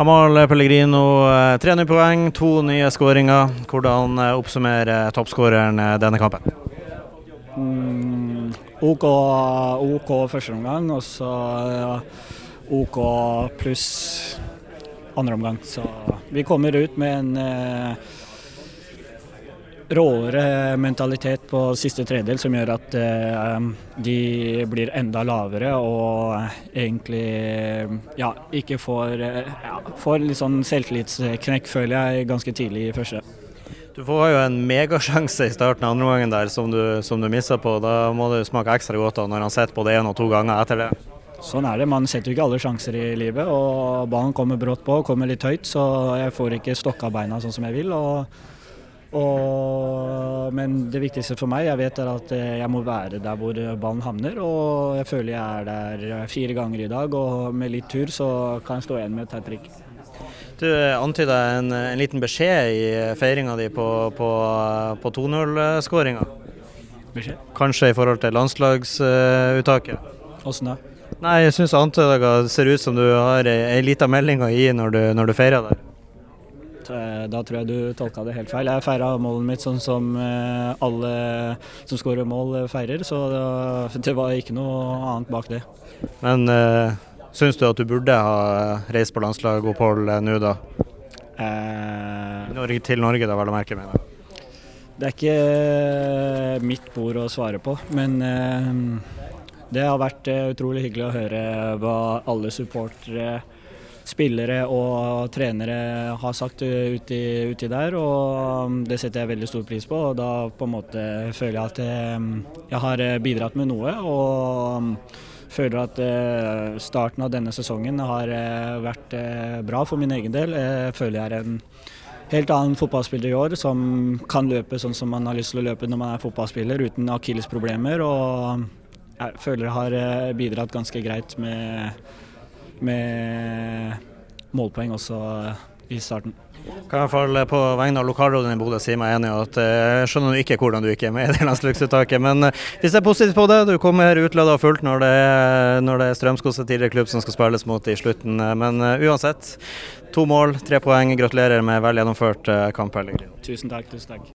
Amahl Pellegrino, eh, tre nye poeng, to nye skåringer. Hvordan eh, oppsummerer toppskåreren eh, denne kampen? Mm, OK, OK første omgang, og så OK pluss andre omgang. Så vi kommer ut med en eh, råere mentalitet på siste tredel som gjør at eh, de blir enda lavere og egentlig ja, ikke får, eh, ja, får litt sånn selvtillitsknekk, føler jeg, ganske tidlig i første. Du får jo en megasjanse i starten av andre omgangen der som du, som du misser på. Da må det smake ekstra godt da, når han sitter det én og to ganger etter det. Sånn er det. Man setter jo ikke alle sjanser i livet. og Ballen kommer brått på, kommer litt høyt, så jeg får ikke stokka beina sånn som jeg vil. og og, men det viktigste for meg, jeg vet er at jeg må være der hvor ballen havner. Og jeg føler jeg er der fire ganger i dag, og med litt tur så kan jeg stå igjen med et hat trick. Du antyda en, en, liten beskjed i feiringa di på, på, på 2-0-skåringa. Kanskje i forhold til landslagsuttaket? Åssen da? Nei, jeg syns antyda ser ut som du har ei lita melding å gi når du, når du feirer der. Da tror jeg du tolka det helt feil. Jeg feira målet mitt sånn som eh, alle som skårer mål eh, feirer, så det var ikke noe annet bak det. Men uh, syns du at du burde ha reist på landslagsopphold nå, da? Eh, til Norge, da, vel å merke. Med det. det er ikke mitt bord å svare på, men eh, det har vært utrolig hyggelig å høre hva alle supportere spillere og trenere har sagt uti, uti, der, og um, det setter jeg veldig stor pris på. og Da på en måte føler jeg at um, jeg har eh, bidratt med noe. og um, føler at eh, starten av denne sesongen har eh, vært bra for min egen del. Jeg føler jeg er en helt annen fotballspiller i år som kan løpe sånn som man har lyst til å løpe når man er fotballspiller, uten akillesproblemer. Og jeg føler jeg har bidratt ganske greit med med målpoeng også i starten. Kan i hvert fall på vegne av lokalrådet i Bodø si meg enig i at eh, jeg skjønner ikke hvordan du ikke er med i det landslagsuttaket. Men vi hvis det er positivt på det, du kommer utlada og fullt når det, når det er Strømskose tidligere klubb som skal spilles mot i slutten. Men uansett, to mål, tre poeng. Gratulerer med vel gjennomført kamp. Tusen takk. tusen takk.